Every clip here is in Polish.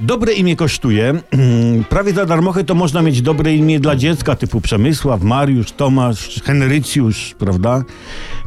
Dobre imię kosztuje. Prawie za darmochę to można mieć dobre imię dla dziecka typu Przemysław, Mariusz, Tomasz, Henrycjusz, prawda?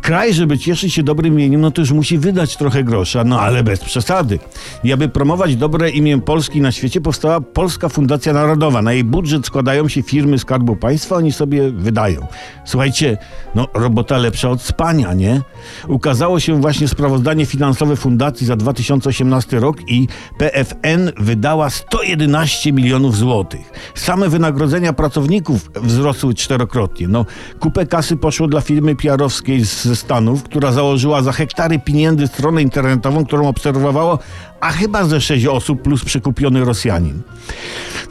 Kraj, żeby cieszyć się dobrym imieniem, no to już musi wydać trochę grosza, no ale bez przesady. I aby promować dobre imię Polski na świecie, powstała Polska Fundacja Narodowa. Na jej budżet składają się firmy Skarbu Państwa, oni sobie wydają. Słuchajcie, no robota lepsza od spania, nie? Ukazało się właśnie sprawozdanie finansowe fundacji za 2018 rok i PFN wydała 111 milionów złotych. Same wynagrodzenia pracowników wzrosły czterokrotnie. No, kupę kasy poszło dla firmy PR-owskiej ze Stanów, która założyła za hektary pieniędzy stronę internetową, którą obserwowało, a chyba ze sześć osób plus przekupiony Rosjanin.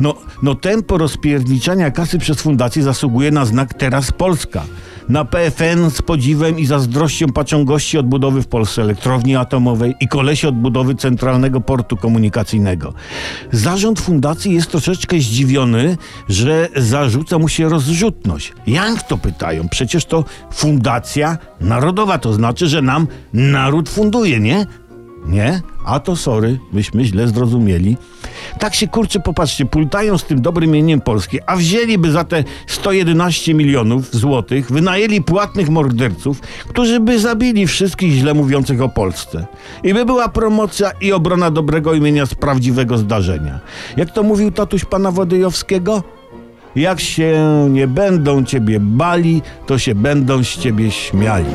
No, no tempo rozpierniczania kasy przez fundację zasługuje na znak Teraz Polska. Na PFN z podziwem i zazdrością patrzą gości odbudowy w Polsce elektrowni atomowej i kolesi odbudowy centralnego portu komunikacyjnego. Zarząd fundacji jest troszeczkę zdziwiony, że zarzuca mu się rozrzutność. Jak to pytają? Przecież to fundacja narodowa, to znaczy, że nam naród funduje, nie? Nie? A to sorry, myśmy źle zrozumieli. Tak się kurczę, popatrzcie, pultają z tym dobrym imieniem Polski, a wzięliby za te 111 milionów złotych, wynajęli płatnych morderców, którzy by zabili wszystkich źle mówiących o Polsce. I by była promocja i obrona dobrego imienia z prawdziwego zdarzenia. Jak to mówił tatuś pana Wodyjowskiego? Jak się nie będą ciebie bali, to się będą z ciebie śmiali.